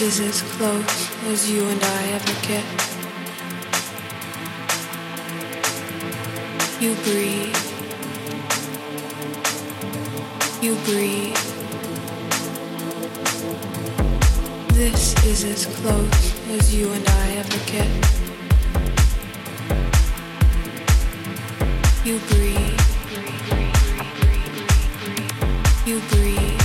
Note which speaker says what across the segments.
Speaker 1: is as close as you and I ever get. You breathe. You breathe. This is as close as you and I ever get. You breathe. You breathe.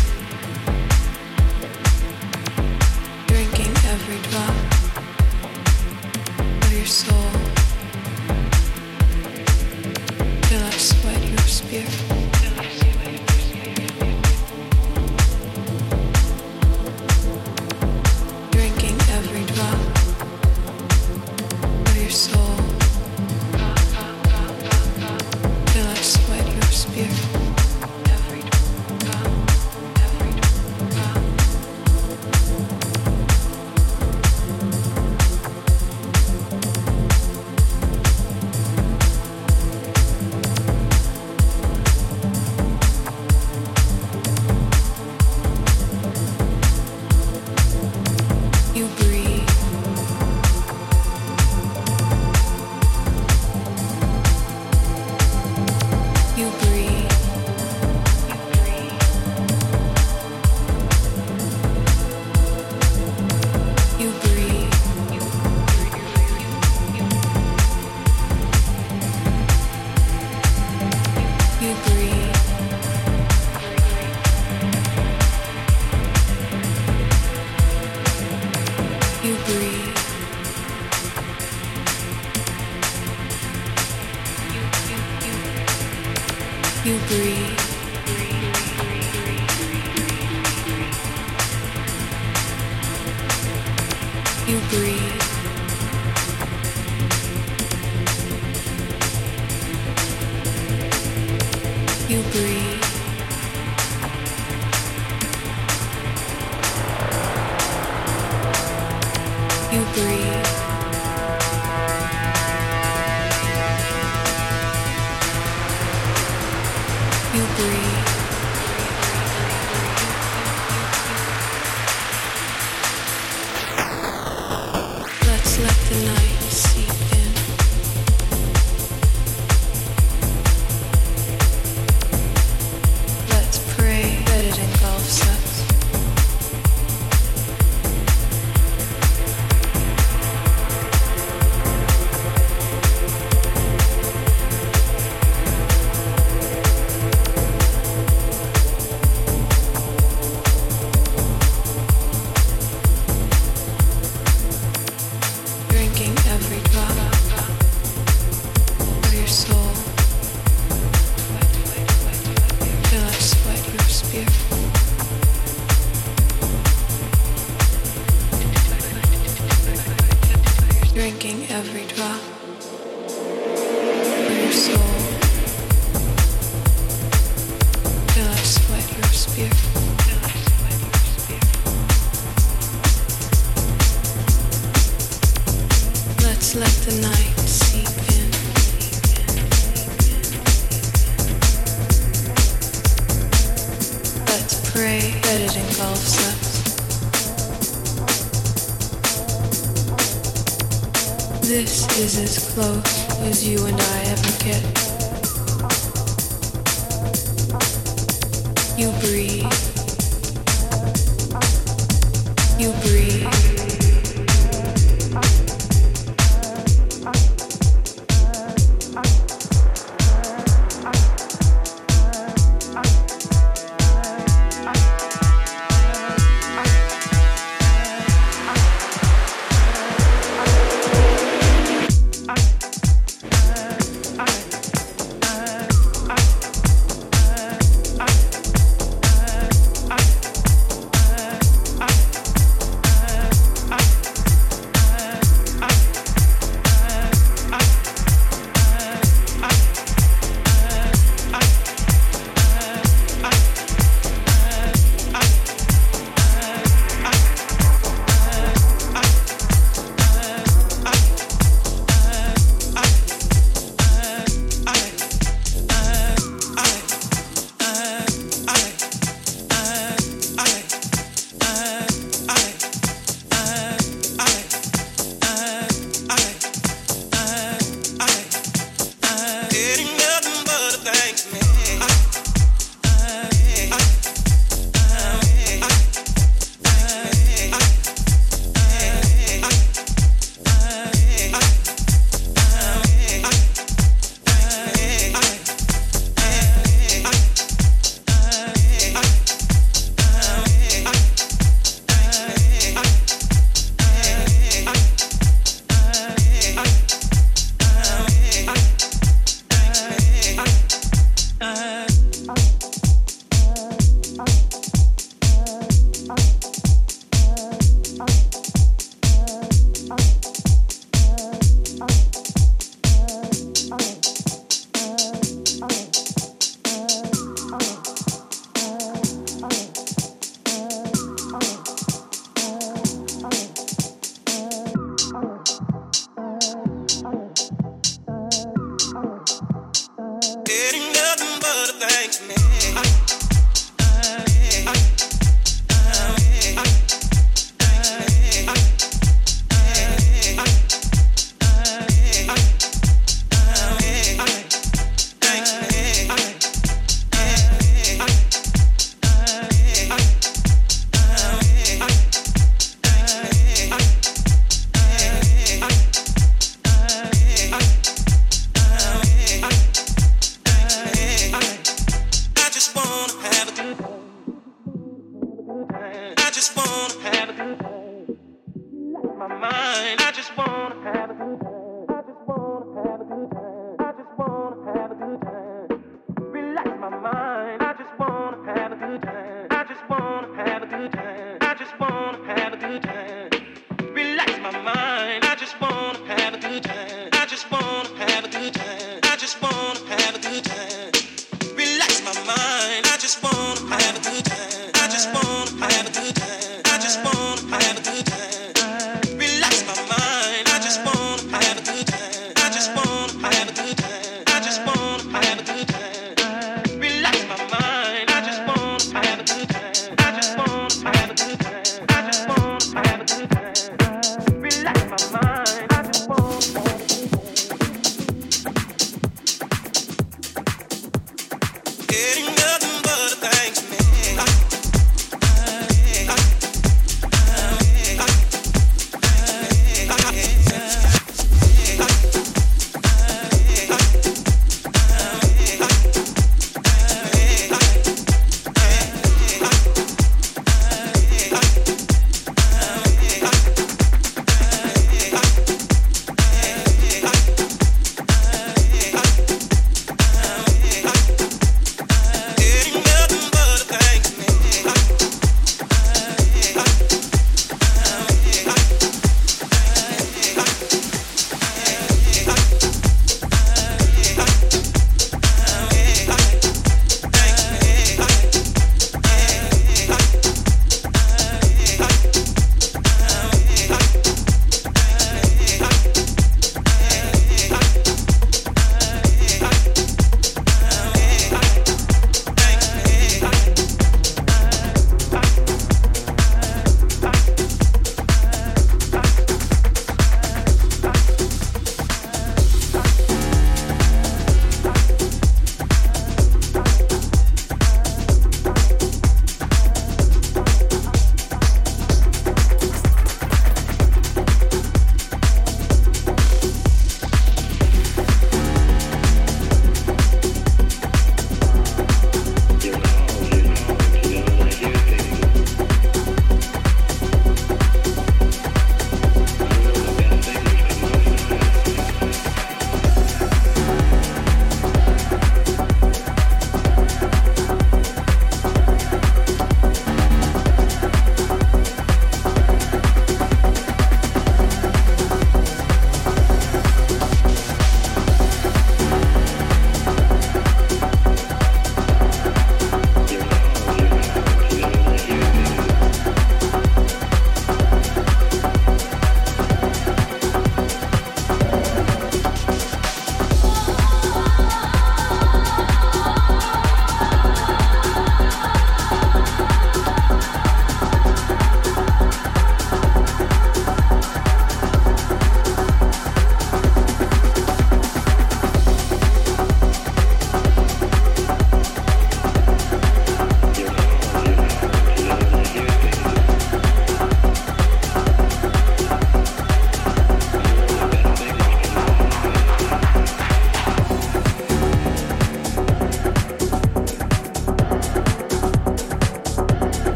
Speaker 1: is as close as you and I ever get.